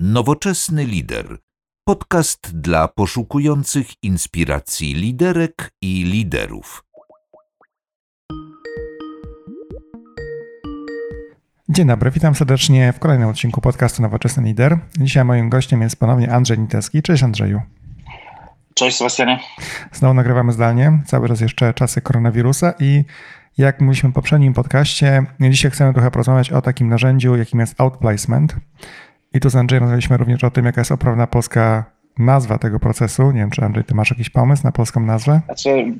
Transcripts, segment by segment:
Nowoczesny lider. Podcast dla poszukujących inspiracji liderek i liderów. Dzień dobry, witam serdecznie w kolejnym odcinku podcastu Nowoczesny Lider. Dzisiaj moim gościem jest ponownie Andrzej Nitecki. Cześć Andrzeju. Cześć Sebastianie. Znowu nagrywamy zdalnie, cały raz jeszcze czasy koronawirusa i jak mówiliśmy w poprzednim podcaście, dzisiaj chcemy trochę porozmawiać o takim narzędziu, jakim jest outplacement. I tu z Andrzejem rozmawialiśmy również o tym, jaka jest oprawna polska nazwa tego procesu. Nie wiem, czy Andrzej, ty masz jakiś pomysł na polską nazwę? Znaczy,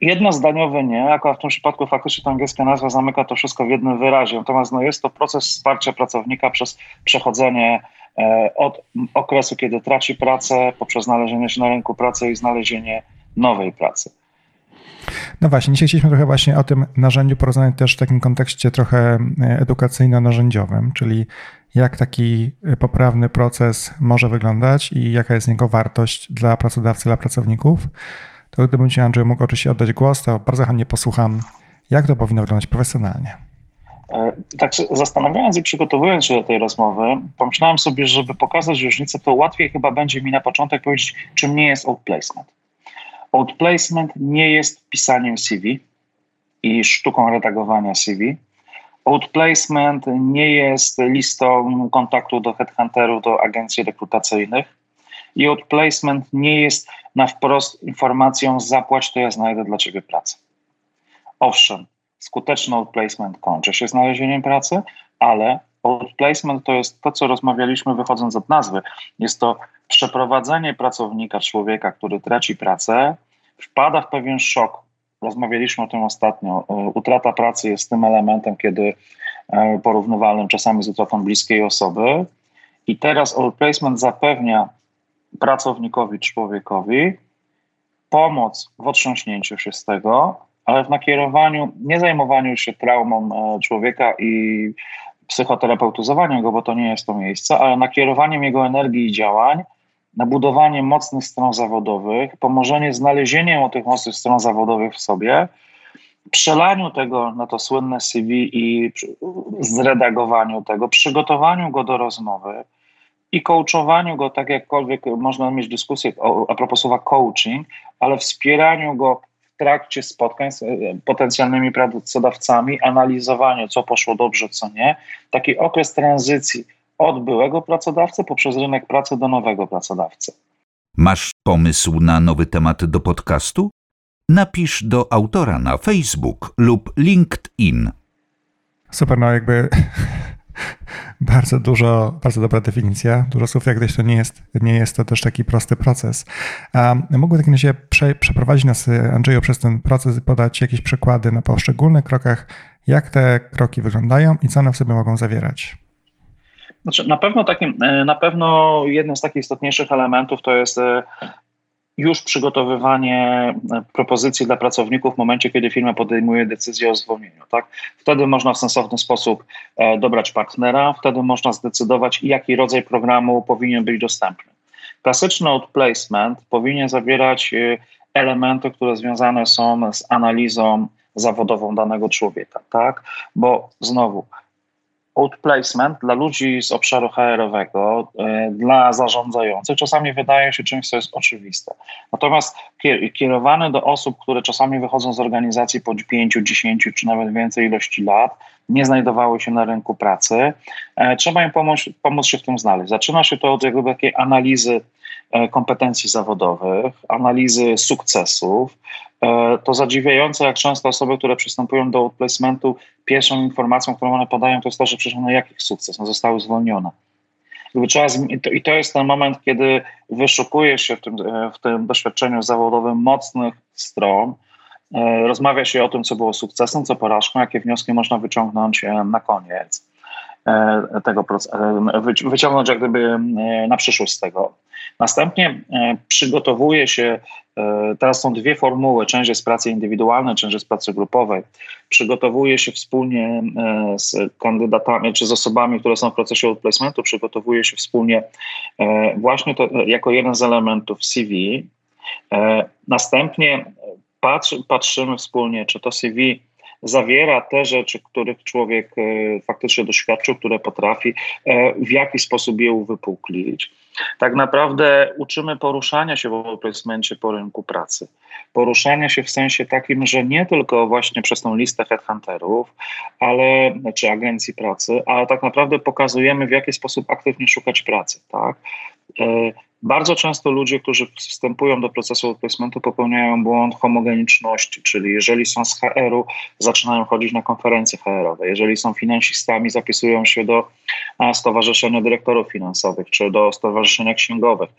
jednozdaniowy nie, akurat w tym przypadku faktycznie ta angielska nazwa zamyka to wszystko w jednym wyrazie. Natomiast no, jest to proces wsparcia pracownika przez przechodzenie e, od okresu, kiedy traci pracę, poprzez znalezienie się na rynku pracy i znalezienie nowej pracy. No właśnie, dzisiaj chcieliśmy trochę właśnie o tym narzędziu porozmawiać też w takim kontekście trochę e, edukacyjno-narzędziowym, czyli jak taki e, poprawny proces może wyglądać i jaka jest jego wartość dla pracodawcy, dla pracowników. To gdybym Ci, Andrzej, mógł oczywiście oddać głos, to bardzo chętnie posłucham, jak to powinno wyglądać profesjonalnie. E, tak, zastanawiając i przygotowując się do tej rozmowy, pomyślałem sobie, żeby pokazać różnicę, to łatwiej chyba będzie mi na początek powiedzieć, czym nie jest outplacement. Outplacement nie jest pisaniem CV i sztuką redagowania CV. Outplacement nie jest listą kontaktu do headhunterów, do agencji rekrutacyjnych. I outplacement nie jest na wprost informacją zapłać, to ja znajdę dla ciebie pracę. Owszem, skuteczny outplacement kończy się znalezieniem pracy, ale outplacement to jest to, co rozmawialiśmy wychodząc od nazwy. Jest to przeprowadzenie pracownika, człowieka, który traci pracę, wpada w pewien szok. Rozmawialiśmy o tym ostatnio. Utrata pracy jest tym elementem, kiedy e, porównywalnym czasami z utratą bliskiej osoby. I teraz outplacement zapewnia pracownikowi, człowiekowi pomoc w otrząśnięciu się z tego, ale w nakierowaniu, nie zajmowaniu się traumą e, człowieka i psychoterapeutyzowaniem go, bo to nie jest to miejsce, ale nakierowaniem jego energii i działań na budowanie mocnych stron zawodowych, pomożenie znalezieniem tych mocnych stron zawodowych w sobie, przelaniu tego na to słynne CV i zredagowaniu tego, przygotowaniu go do rozmowy i coachowaniu go, tak jakkolwiek można mieć dyskusję a propos słowa coaching, ale wspieraniu go w trakcie spotkań z e, potencjalnymi pracodawcami, analizowaniu, co poszło dobrze, co nie. Taki okres tranzycji od byłego pracodawcy poprzez rynek pracy do nowego pracodawcy. Masz pomysł na nowy temat do podcastu? Napisz do autora na Facebook lub LinkedIn. Super, no jakby bardzo dużo, bardzo dobra definicja. Dużo słów, jak gdyś to nie jest, nie jest to też taki prosty proces. Um, mógłby w takim razie prze, przeprowadzić nas, Andrzeju, przez ten proces i podać jakieś przykłady na poszczególnych krokach, jak te kroki wyglądają i co one w sobie mogą zawierać. Znaczy, na pewno takim, e, na pewno jednym z takich istotniejszych elementów to jest e, już przygotowywanie e, propozycji dla pracowników w momencie, kiedy firma podejmuje decyzję o zwolnieniu. Tak? Wtedy można w sensowny sposób dobrać partnera, wtedy można zdecydować, jaki rodzaj programu powinien być dostępny. Klasyczny outplacement powinien zawierać elementy, które związane są z analizą zawodową danego człowieka, tak? Bo znowu, outplacement dla ludzi z obszaru HR-owego, e, dla zarządzających czasami wydaje się czymś, co jest oczywiste. Natomiast kierowany do osób, które czasami wychodzą z organizacji po 5, 10 czy nawet więcej ilości lat, nie znajdowały się na rynku pracy, e, trzeba im pomóc, pomóc się w tym znaleźć. Zaczyna się to od jakby takiej analizy kompetencji zawodowych, analizy sukcesów, E, to zadziwiające, jak często osoby, które przystępują do outplacementu, pierwszą informacją, którą one podają, to jest to, że przecież no jaki sukces, no zostały zwolnione. I to jest ten moment, kiedy wyszukuje się w tym, e, w tym doświadczeniu zawodowym mocnych stron, e, rozmawia się o tym, co było sukcesem, co porażką, jakie wnioski można wyciągnąć na koniec tego procesu, wyciągnąć jak gdyby na przyszłość z tego. Następnie przygotowuje się E, teraz są dwie formuły. Część jest pracy indywidualnej, część jest pracy grupowej. Przygotowuje się wspólnie e, z kandydatami, czy z osobami, które są w procesie outplacementu, przygotowuje się wspólnie e, właśnie to jako jeden z elementów CV. Następnie patrzy, patrzymy wspólnie, czy to CV zawiera te rzeczy, których człowiek faktycznie doświadczył, które potrafi, w jaki sposób je uwypuklić. Tak naprawdę uczymy poruszania się w placemencie po rynku pracy. Poruszania się w sensie takim, że nie tylko właśnie przez tą listę headhunterów, ale czy agencji pracy, ale tak naprawdę pokazujemy, w jaki sposób aktywnie szukać pracy. Tak? E, bardzo często ludzie, którzy wstępują do procesu placementu, popełniają błąd homogeniczności, czyli jeżeli są z HR-u, zaczynają chodzić na konferencje HR-owe. Jeżeli są finansistami, zapisują się do Stowarzyszenia Dyrektorów Finansowych czy do Stowarzyszenia Księgowych.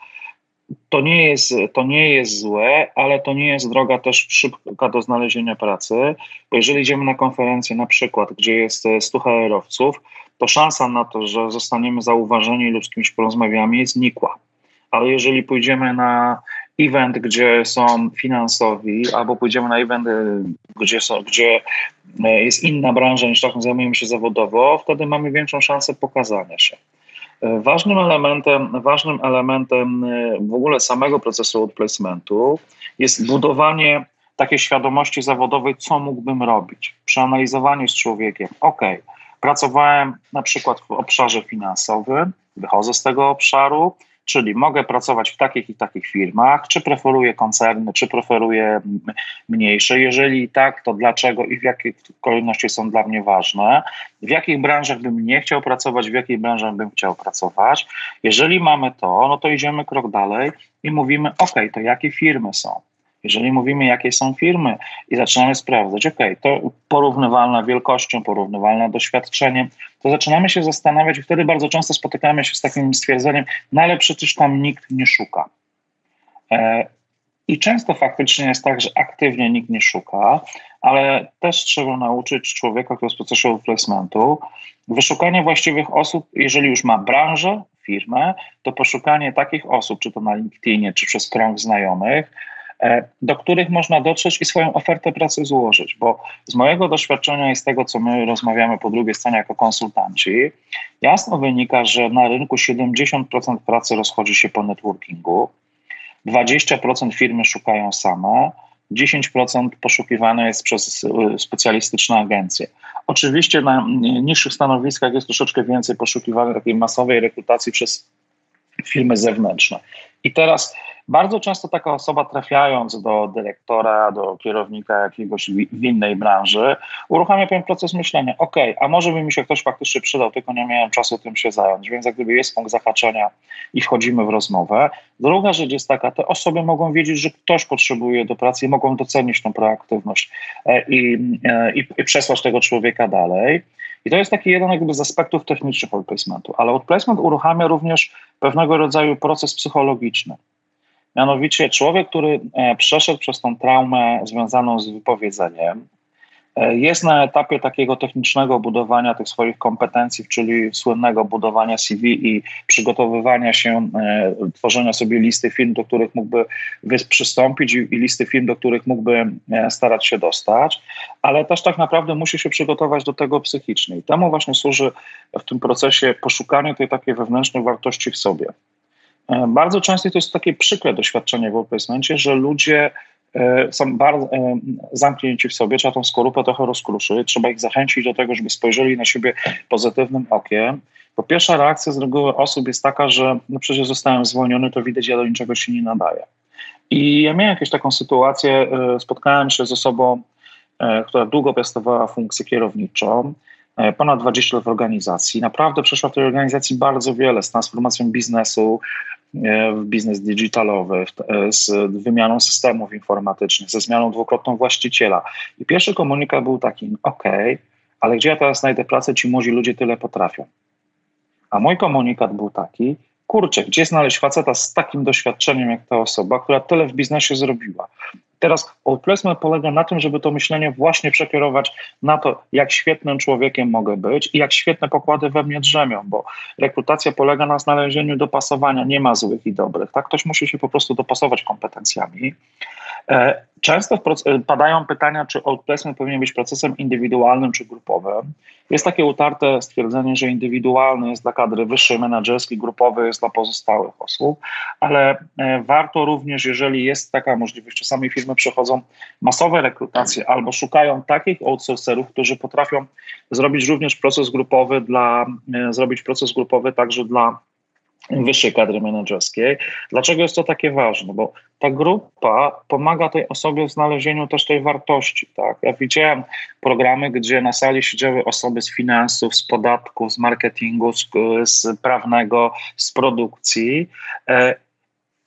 To nie, jest, to nie jest złe, ale to nie jest droga też szybka do znalezienia pracy, bo jeżeli idziemy na konferencję na przykład, gdzie jest 100 HR-owców, to szansa na to, że zostaniemy zauważeni lub z kimś porozmawiamy jest nikła. Ale jeżeli pójdziemy na event, gdzie są finansowi, albo pójdziemy na event, gdzie, są, gdzie e, jest inna branża niż taką zajmujemy się zawodowo, wtedy mamy większą szansę pokazania się. Ważnym elementem, ważnym elementem e, w ogóle samego procesu outplacementu jest budowanie takiej świadomości zawodowej, co mógłbym robić. Przeanalizowanie z człowiekiem, ok, pracowałem na przykład w obszarze finansowym, wychodzę z tego obszaru, Czyli mogę pracować w takich i takich firmach, czy preferuję koncerny, czy preferuję mniejsze. Jeżeli tak, to dlaczego i w jakiej kolejności są dla mnie ważne? W jakich branżach bym nie chciał pracować, w jakich branżach bym chciał pracować? Jeżeli mamy to, no to idziemy krok dalej i mówimy, OK, to jakie firmy są? Jeżeli mówimy, jakie są firmy i zaczynamy sprawdzać, ok, to porównywalna wielkością, porównywalna doświadczeniem, to zaczynamy się zastanawiać i wtedy bardzo często spotykamy się z takim stwierdzeniem, no ale przecież tam nikt nie szuka. E, I często faktycznie jest tak, że aktywnie nikt nie szuka, ale też trzeba nauczyć człowieka, który jest w procesie placementu, wyszukanie właściwych osób, jeżeli już ma branżę, firmę, to poszukanie takich osób, czy to na LinkedInie, czy przez krąg znajomych, do których można dotrzeć i swoją ofertę pracy złożyć, bo z mojego doświadczenia i z tego, co my rozmawiamy po drugiej stronie jako konsultanci, jasno wynika, że na rynku 70% pracy rozchodzi się po networkingu, 20% firmy szukają same, 10% poszukiwane jest przez e, specjalistyczne agencje. Oczywiście na niższych stanowiskach jest troszeczkę więcej poszukiwanych takiej masowej rekrutacji przez firmy zewnętrzne. I teraz bardzo często taka osoba trafiając do dyrektora, do kierownika jakiegoś w innej branży, uruchamia pewien proces myślenia, ok, a może by mi się ktoś faktycznie przydał, tylko nie miałem czasu tym się zająć, więc jak gdyby jest punkt zahaczenia i wchodzimy w rozmowę. Druga rzecz jest taka, te osoby mogą wiedzieć, że ktoś potrzebuje do pracy i mogą docenić tą proaktywność e, i, e, i, i przesłać tego człowieka dalej. I to jest taki jeden jakby z aspektów technicznych outplacementu, ale outplacement uruchamia również pewnego rodzaju proces psychologiczny. Mianowicie człowiek, który e, przeszedł przez tą traumę związaną z wypowiedzeniem, jest na etapie takiego technicznego budowania tych swoich kompetencji, czyli słynnego budowania CV i przygotowywania się, e, tworzenia sobie listy firm, do których mógłby przystąpić i listy firm, do których mógłby starać się dostać, ale też tak naprawdę musi się przygotować do tego psychicznie. I temu właśnie służy w tym procesie poszukanie tej takiej wewnętrznej wartości w sobie. E, bardzo często to jest takie przykre doświadczenie w opiesmencie, że ludzie e, są bardzo e, zamknięci w sobie, trzeba tą skorupę trochę rozkruszyć, trzeba ich zachęcić do tego, żeby spojrzeli na siebie pozytywnym okiem. Bo pierwsza reakcja z reguły osób jest taka, że no przecież zostałem zwolniony, to widać, ja do niczego się nie nadaję. I ja miałem jakąś taką sytuację, spotkałem się z osobą, która długo piastowała funkcję kierowniczą, E, ponad 20 lat w organizacji. Naprawdę przeszła w tej organizacji bardzo wiele z transformacją biznesu e, w biznes digitalowy, e, z wymianą systemów informatycznych, ze zmianą dwukrotną właściciela. I pierwszy komunikat był taki, ok, ale gdzie ja teraz znajdę pracę, ci młodzi ludzie tyle potrafią. A mój komunikat był taki, kurczę, gdzie znaleźć faceta z takim doświadczeniem jak ta osoba, która tyle w biznesie zrobiła. Teraz outplacement polega na tym, żeby to myślenie właśnie przekierować na to, jak świetnym człowiekiem mogę być i jak świetne pokłady we mnie drzemią, bo rekrutacja polega na znalezieniu dopasowania, nie ma złych i dobrych. Tak? Ktoś musi się po prostu dopasować kompetencjami. Często padają pytania, czy outplacement powinien być procesem indywidualnym czy grupowym. Jest takie utarte stwierdzenie, że indywidualny jest dla kadry wyższej, menedżerskiej, grupowy jest dla pozostałych osób, ale e, warto również, jeżeli jest taka możliwość, czasami firmy przechodzą masowe rekrutacje albo szukają takich outsourcerów, którzy potrafią zrobić również proces grupowy dla, e, zrobić proces grupowy także dla wyższej kadry menedżerskiej. Dlaczego jest to takie ważne? Bo ta grupa pomaga tej osobie w znalezieniu też tej wartości. Tak? Ja widziałem programy, gdzie na sali siedziały osoby z finansów, z podatków, z marketingu, z, z prawnego, z produkcji. E,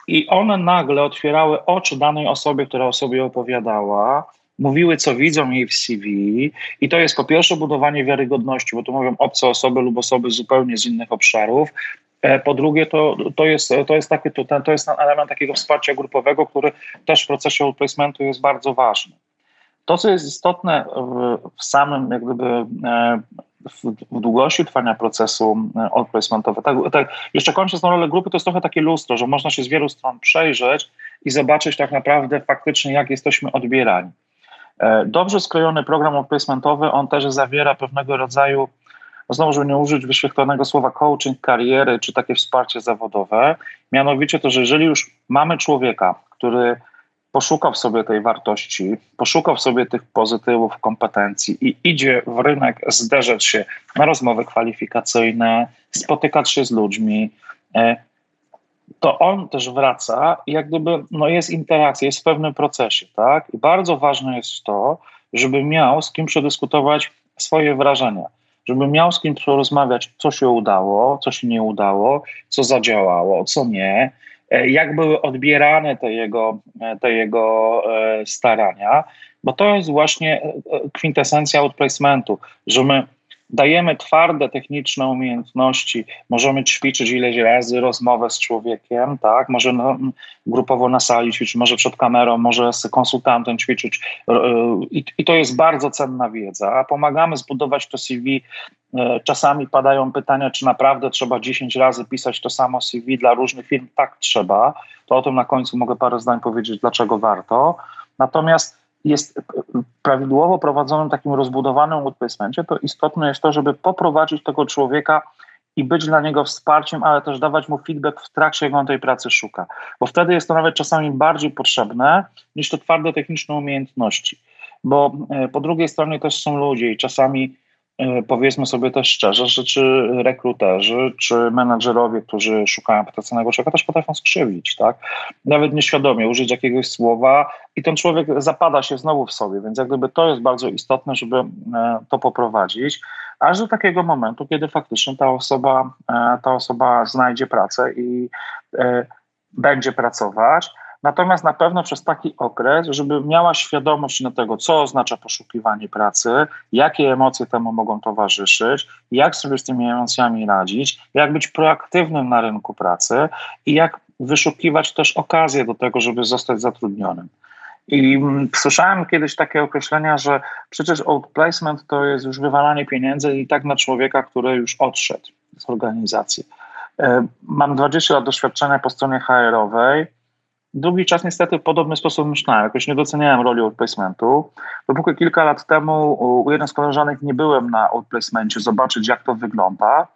I one nagle otwierały oczy danej osobie, która o sobie opowiadała, mówiły, co widzą jej w CV, i to jest po pierwsze budowanie wiarygodności, bo tu mówią obce osoby lub osoby zupełnie z innych obszarów, po drugie, to, to, jest, to, jest taki, to, to jest element takiego wsparcia grupowego, który też w procesie outplacementu jest bardzo ważny. To, co jest istotne w samym, jak gdyby, e, w długości trwania procesu e, outplacementowego, tak, tak, jeszcze kończąc na rolę grupy, to jest trochę takie lustro, że można się z wielu stron przejrzeć i zobaczyć tak naprawdę faktycznie, jak jesteśmy odbierani. Dobrze skrojony program outplacementowy, on też zawiera pewnego rodzaju znowu, żeby nie użyć wyświetlonego słowa coaching kariery, czy takie wsparcie zawodowe, mianowicie to, że jeżeli już mamy człowieka, który poszukał w sobie tej wartości, poszukał w sobie tych pozytywów, kompetencji i idzie w rynek zderzać się na rozmowy kwalifikacyjne, spotykać się z ludźmi, e, to on też wraca i jak gdyby no jest interakcja, jest w pewnym procesie, tak? I bardzo ważne jest to, żeby miał z kim przedyskutować swoje wrażenia żeby miał z kim porozmawiać, co się udało, co się nie udało, co zadziałało, co nie, e, jak były odbierane te jego, e, te jego e, starania, bo to jest właśnie kwintesencja outplacementu, że my dajemy twarde techniczne umiejętności, możemy ćwiczyć ileś razy rozmowę z człowiekiem, tak? Może no, grupowo na sali ćwiczyć, może przed kamerą, może z konsultantem ćwiczyć e, i, i to jest bardzo cenna wiedza. Pomagamy zbudować to CV. E, czasami padają pytania, czy naprawdę trzeba 10 razy pisać to samo CV dla różnych firm. Tak, trzeba. To o tym na końcu mogę parę zdań powiedzieć, dlaczego warto. Natomiast jest prawidłowo prowadzonym takim rozbudowanym outplacemencie, to istotne jest to, żeby poprowadzić tego człowieka i być dla niego wsparciem, ale też dawać mu feedback w trakcie, jak on tej pracy szuka. Bo wtedy jest to nawet czasami bardziej potrzebne niż te twarde techniczne umiejętności. Bo e, po drugiej stronie też są ludzie i czasami E, powiedzmy sobie też szczerze, że czy rekruterzy, czy menadżerowie, którzy szukają potencjalnego człowieka, też potrafią skrzywdzić, tak? Nawet nieświadomie użyć jakiegoś słowa i ten człowiek zapada się znowu w sobie, więc jak gdyby to jest bardzo istotne, żeby e, to poprowadzić, aż do takiego momentu, kiedy faktycznie ta osoba, e, ta osoba znajdzie pracę i będzie pracować, Natomiast na pewno przez taki okres, żeby miała świadomość na tego, co oznacza poszukiwanie pracy, jakie emocje temu mogą towarzyszyć, jak sobie z tymi emocjami radzić, jak być proaktywnym na rynku pracy i jak wyszukiwać też okazję do tego, żeby zostać zatrudnionym. I mm, słyszałem kiedyś takie określenia, że przecież outplacement to jest już wywalanie pieniędzy i tak na człowieka, który już odszedł z organizacji. E, mam 20 lat doświadczenia po stronie HR-owej Długi czas niestety w podobny sposób myślałem, jakoś nie doceniałem roli outplacementu. Dopóki kilka lat temu u jednej z koleżanek nie byłem na outplacemencie, zobaczyć jak to wygląda.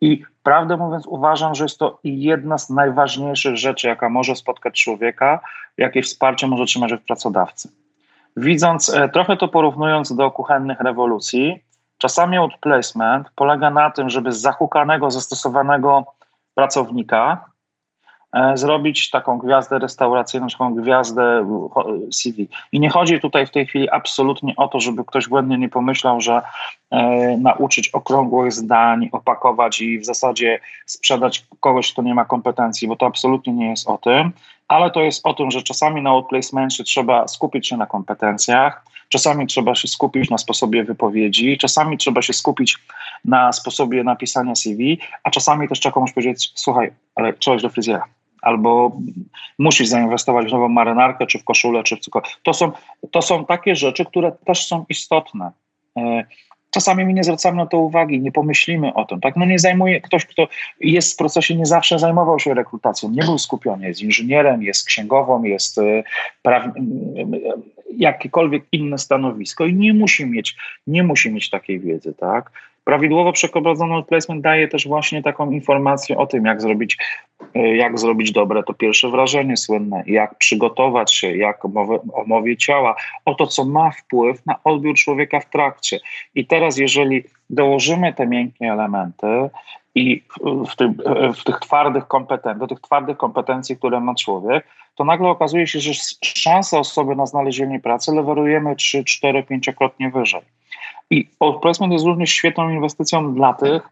I prawdę mówiąc, uważam, że jest to jedna z najważniejszych rzeczy, jaka może spotkać człowieka, jakie wsparcie może trzymać od pracodawcy. Widząc, e, trochę to porównując do kuchennych rewolucji, czasami outplacement polega na tym, żeby zahukanego, zastosowanego pracownika zrobić taką gwiazdę restauracyjną, taką gwiazdę CV. I nie chodzi tutaj w tej chwili absolutnie o to, żeby ktoś błędnie nie pomyślał, że e, nauczyć okrągłych zdań, opakować i w zasadzie sprzedać kogoś, kto nie ma kompetencji, bo to absolutnie nie jest o tym, ale to jest o tym, że czasami na outplacementie trzeba skupić się na kompetencjach, czasami trzeba się skupić na sposobie wypowiedzi, czasami trzeba się skupić na sposobie napisania CV, a czasami też trzeba komuś powiedzieć, słuchaj, ale czegoś do fryzjera albo musisz zainwestować w nową marynarkę, czy w koszulę, czy w cokolwiek. To są, to są takie rzeczy, które też są istotne. E, czasami my nie zwracamy na to uwagi, nie pomyślimy o tym. Tak? No nie zajmuje ktoś, kto jest w procesie, nie zawsze zajmował się rekrutacją, nie był skupiony, jest inżynierem, jest księgową, jest e, praw... jakiekolwiek inne stanowisko i nie musi mieć, nie musi mieć takiej wiedzy. Tak? Prawidłowo przeprowadzony placement daje też właśnie taką informację o tym, jak zrobić, e, jak zrobić dobre to pierwsze wrażenie słynne, jak przygotować się, jak o mowie ciała, o to, co ma wpływ na odbiór człowieka w trakcie. I teraz, jeżeli dołożymy te miękkie elementy i w, tym, w tych twardych kompetencji, do tych twardych kompetencji, które ma człowiek, to nagle okazuje się, że szanse osoby na znalezienie pracy lewerujemy 3, 4, 5-krotnie wyżej. I placement jest również świetną inwestycją dla tych,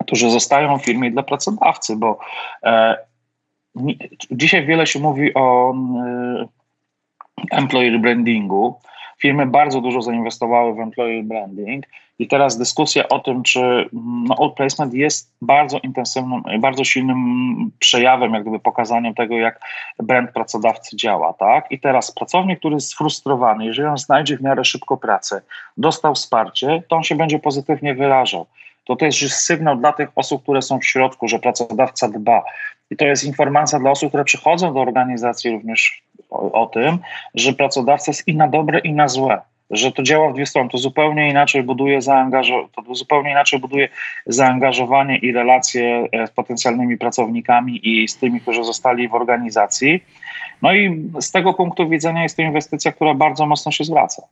którzy zostają w firmie i dla pracodawcy, bo e, dzisiaj wiele się mówi o e, employer brandingu. Firmy bardzo dużo zainwestowały w employer branding i teraz dyskusja o tym, czy no, outplacement jest bardzo intensywnym, bardzo silnym przejawem, jak gdyby pokazaniem tego, jak brand pracodawcy działa, tak? I teraz pracownik, który jest sfrustrowany, jeżeli on znajdzie w miarę szybko pracę, dostał wsparcie, to on się będzie pozytywnie wyrażał. To też jest sygnał dla tych osób, które są w środku, że pracodawca dba. I to jest informacja dla osób, które przychodzą do organizacji również o, tym, że pracodawca jest i na dobre, i na złe że to działa w dwie strony. To zupełnie inaczej buduje zaangażowanie, to zupełnie inaczej buduje zaangażowanie i relacje e, z potencjalnymi pracownikami i z tymi, którzy zostali w organizacji. No i z tego punktu widzenia jest to inwestycja, która bardzo mocno się zwraca.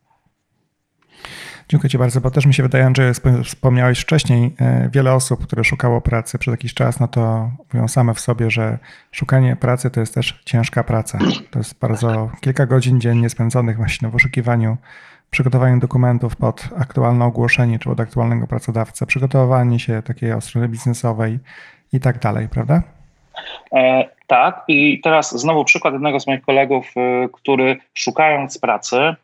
Dziękuję Ci bardzo, bo też mi się wydaje, że wspomniałeś wcześniej, e, wiele osób, które szukało pracy przez jakiś czas, no to mówią same w sobie, że szukanie pracy to jest też ciężka praca. To jest bardzo kilka godzin dziennie spędzonych właśnie w poszukiwaniu przygotowanie dokumentów pod aktualne ogłoszenie czy pod aktualnego pracodawcę, przygotowanie się takiej strony biznesowej i tak dalej, prawda? E, tak, i teraz znowu przykład jednego z moich kolegów, y, który szukając pracy,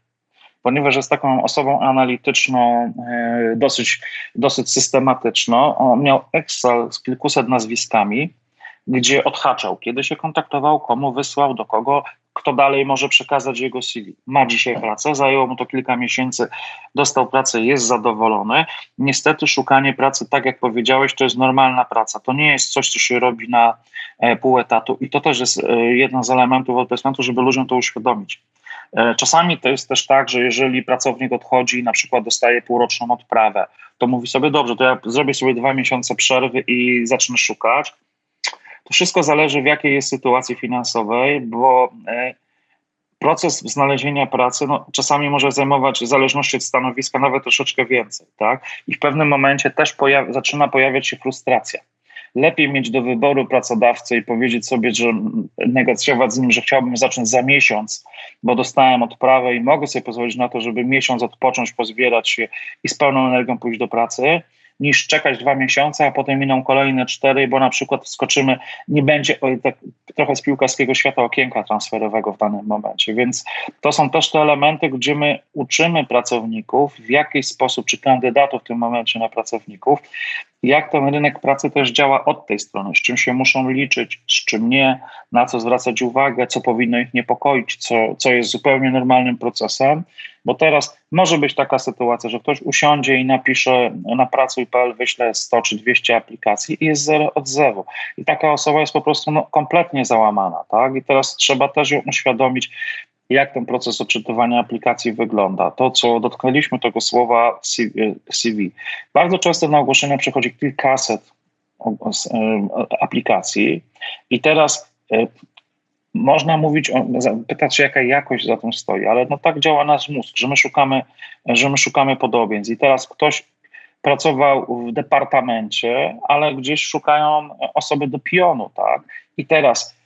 ponieważ jest taką osobą analityczną, y, dosyć, dosyć systematyczną, on miał Excel z kilkuset nazwiskami, gdzie odhaczał, kiedy się kontaktował, komu wysłał, do kogo, kto dalej może przekazać jego CV. Ma dzisiaj pracę, zajęło mu to kilka miesięcy, dostał pracę, jest zadowolony. Niestety szukanie pracy, tak jak powiedziałeś, to jest normalna praca. To nie jest coś, co się robi na e, pół etatu i to też jest e, jeden z elementów odplacementu, żeby ludziom to uświadomić. E, czasami to jest też tak, że jeżeli pracownik odchodzi i na przykład dostaje półroczną odprawę, to mówi sobie, dobrze, to ja zrobię sobie dwa miesiące przerwy i zacznę szukać to wszystko zależy w jakiej jest sytuacji finansowej, bo e, proces znalezienia pracy no, czasami może zajmować, w zależności od stanowiska, nawet troszeczkę więcej. Tak? I w pewnym momencie też pojawi, zaczyna pojawiać się frustracja. Lepiej mieć do wyboru pracodawcę i powiedzieć sobie, że negocjować z nim, że chciałbym zacząć za miesiąc, bo dostałem odprawę i mogę sobie pozwolić na to, żeby miesiąc odpocząć, pozbierać się i z pełną energią pójść do pracy, niż czekać dwa miesiące, a potem miną kolejne cztery, bo na przykład wskoczymy, nie będzie tak, trochę z piłkarskiego świata okienka transferowego w danym momencie. Więc to są też te elementy, gdzie my uczymy pracowników w jakiś sposób, czy kandydatów w tym momencie na pracowników, jak ten rynek pracy też działa od tej strony, z czym się muszą liczyć, z czym nie, na co zwracać uwagę, co powinno ich niepokoić, co, co jest zupełnie normalnym procesem, bo teraz może być taka sytuacja, że ktoś usiądzie i napisze na pracuj.pl, wyśle 100 czy 200 aplikacji i jest zero odzewu. I taka osoba jest po prostu no, kompletnie załamana, tak? I teraz trzeba też ją uświadomić, jak ten proces odczytywania aplikacji wygląda. To, co dotknęliśmy tego słowa CV. Bardzo często na ogłoszenia przychodzi kilkaset aplikacji i teraz e, można mówić, pytać się, jaka jakość za tym stoi, ale no tak działa nasz mózg, że my szukamy, że my szukamy podobieństw. I teraz ktoś pracował w departamencie, ale gdzieś szukają osoby do pionu, tak? I teraz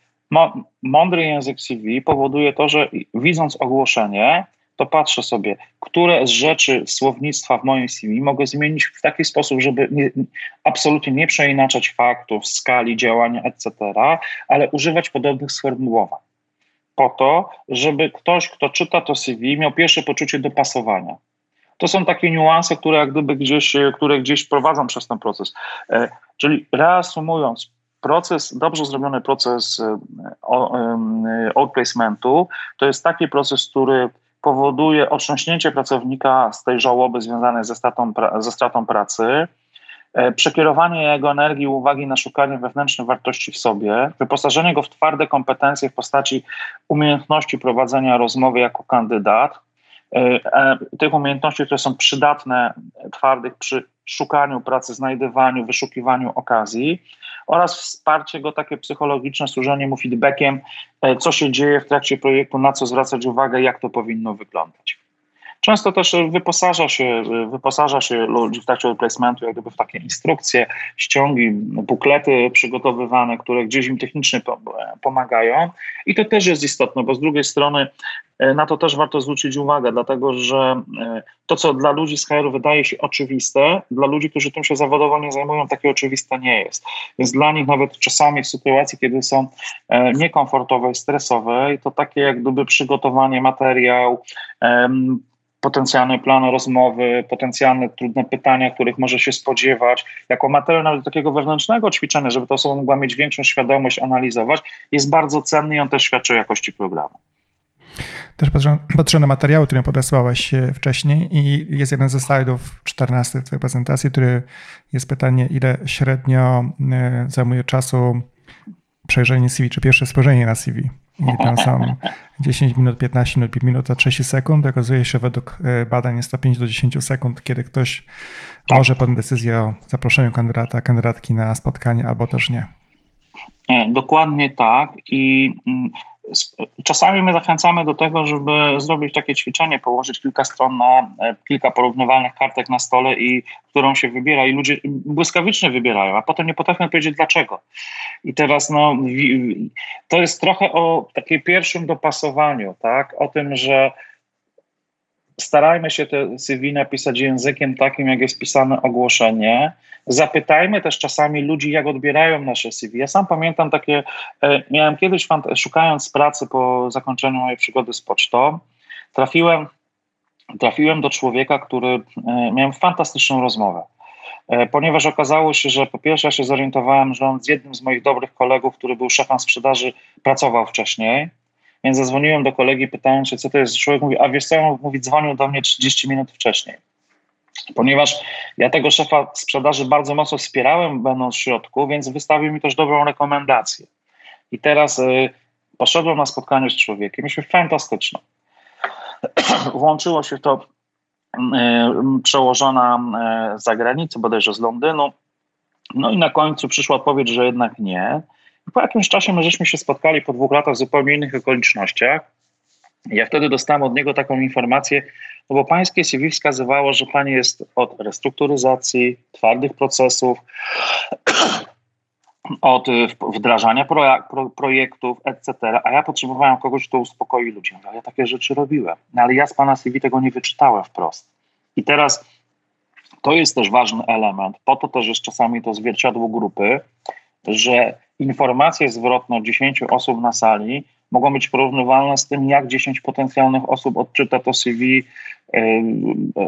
mądry język CV powoduje to, że widząc ogłoszenie, to patrzę sobie, które z rzeczy słownictwa w moim CV mogę zmienić w taki sposób, żeby nie, absolutnie nie przeinaczać faktów, skali działania, etc., ale używać podobnych sformułowań. Po to, żeby ktoś, kto czyta to CV, miał pierwsze poczucie dopasowania. To są takie niuanse, które jak gdzieś, które gdzieś prowadzą przez ten proces. E, czyli reasumując, proces, dobrze zrobiony proces e, outplacementu to jest taki proces, który powoduje otrząśnięcie pracownika z tej żałoby związanej ze stratą, ze stratą pracy, e, przekierowanie jego energii i uwagi na szukanie wewnętrznej wartości w sobie, wyposażenie go w twarde kompetencje w postaci umiejętności prowadzenia rozmowy jako kandydat, e, e, tych umiejętności, które są przydatne, twardych przy szukaniu pracy, znajdywaniu, wyszukiwaniu okazji oraz wsparcie go takie psychologiczne, służenie mu feedbackiem, e, co się dzieje w trakcie projektu, na co zwracać uwagę, jak to powinno wyglądać. Często też wyposaża się, wyposaża się ludzi w trakcie placementu jak gdyby w takie instrukcje, ściągi, buklety przygotowywane, które gdzieś im technicznie pomagają. I to też jest istotne, bo z drugiej strony e, na to też warto zwrócić uwagę, dlatego że e, to, co dla ludzi z HR wydaje się oczywiste, dla ludzi, którzy tym się zawodowo nie zajmują, takie oczywiste nie jest. Więc dla nich nawet czasami w sytuacji, kiedy są e, niekomfortowe i stresowe, to takie jak gdyby przygotowanie materiał, potencjalny plan rozmowy, potencjalne trudne pytania, których może się spodziewać, jako materiał nawet takiego wewnętrznego ćwiczenia, żeby ta osoba mogła mieć większą świadomość, analizować, jest bardzo cenny i on też świadczy o jakości programu. Też patrzę, patrzę na materiały, które podesłałeś e, wcześniej i jest jeden ze slajdów 14 twojej prezentacji, który jest pytanie, ile średnio e, zajmuje czasu przejrzenie CV, czy pierwsze spojrzenie na CV. I tam są 10 minut, 15 minut, 5 minut, a 30 sekund. Okazuje się, według e, badań jest to 5 do 10 sekund, kiedy ktoś tak. może podjąć decyzję o zaproszeniu kandydata, kandydatki na spotkanie, albo też nie. Dokładnie tak. I mm, Czasami my zachęcamy do tego, żeby zrobić takie ćwiczenie, położyć kilka stron na e, kilka porównywalnych kartek na stole i którą się wybiera i ludzie błyskawicznie wybierają, a potem nie potrafią powiedzieć dlaczego. I teraz no, to jest trochę o takim pierwszym dopasowaniu, tak? O tym, że starajmy się te CV napisać językiem takim, jak jest pisane ogłoszenie. Zapytajmy też czasami ludzi, jak odbierają nasze CV. Ja sam pamiętam takie, e, miałem kiedyś, szukając pracy po zakończeniu mojej przygody z pocztą, trafiłem, trafiłem do człowieka, który e, miał fantastyczną rozmowę. E, ponieważ okazało się, że po pierwsze ja się zorientowałem, że on z jednym z moich dobrych kolegów, który był szefem sprzedaży, pracował wcześniej, więc zadzwoniłem do kolegi, pytając się, co to jest. Człowiek mówi, a wiesz co, mówi, dzwonił do mnie 30 minut wcześniej. Ponieważ ja tego szefa sprzedaży bardzo mocno wspierałem, będąc w środku, więc wystawił mi też dobrą rekomendację. I teraz y, poszedłem na spotkanie z człowiekiem, myśmy fantastyczne. Włączyło się to y, przełożona y, z zagranicy, bodajże z Londynu. No i na końcu przyszła odpowiedź, że jednak nie. Po jakimś czasie my żeśmy się spotkali po dwóch latach w zupełnie innych okolicznościach. Ja wtedy dostałem od niego taką informację, no bo pańskie CV wskazywało, że pani jest od restrukturyzacji, twardych procesów, od wdrażania projektów, etc., a ja potrzebowałem kogoś, kto uspokoi ludzi. No, ja takie rzeczy robiłem, no, ale ja z pana CV tego nie wyczytałem wprost. I teraz to jest też ważny element, po to też jest czasami to zwierciadło grupy, że informacje zwrotne od 10 osób na sali mogą być porównywalne z tym, jak 10 potencjalnych osób odczyta to CV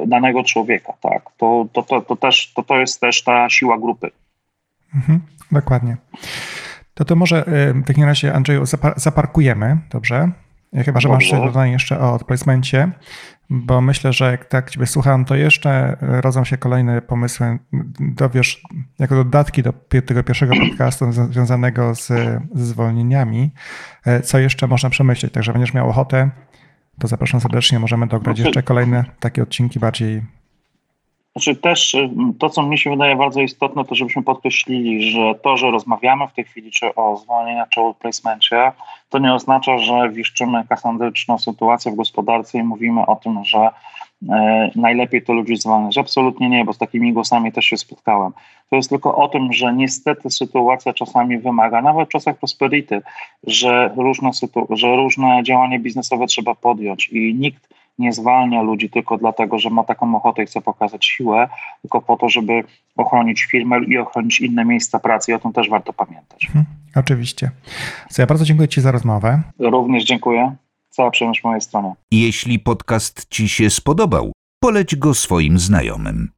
danego człowieka. Tak? To, to, to, to, też, to, to jest też ta siła grupy. Mhm, dokładnie. To to może w takim razie, Andrzeju, zaparkujemy, dobrze? Chyba, że masz dodanie jeszcze o odplacemencie, bo myślę, że jak tak Ciebie słucham, to jeszcze rodzą się kolejne pomysły. Dowiesz jako dodatki do tego pierwszego podcastu związanego z, zwolnieniami, e, co jeszcze można przemyśleć. Także będziesz miał ochotę, to zapraszam serdecznie. Możemy dograć jeszcze kolejne takie odcinki bardziej znaczy też y, to, co mi się wydaje bardzo istotne, to żebyśmy podkreślili, że to, że rozmawiamy w tej chwili czy o zwolnieniu, czy o placemencie, to nie oznacza, że wiszczymy kasandryczną sytuację w gospodarce i mówimy o tym, że e, najlepiej to ludzi zwalniać. Absolutnie nie, bo z takimi głosami też się spotkałem. To jest tylko o tym, że niestety sytuacja czasami wymaga, nawet w czasach prosperity, że różne, że różne działania biznesowe trzeba podjąć i nikt nie zwalnia ludzi tylko dlatego, że ma taką ochotę i chce pokazać siłę, tylko po to, żeby ochronić firmę i ochronić inne miejsca pracy i o tym też warto pamiętać. Hmm, oczywiście. Co ja bardzo dziękuję Ci za rozmowę. Również dziękuję. Cała przyjemność mojej strony. Jeśli podcast Ci się spodobał, poleć go swoim znajomym.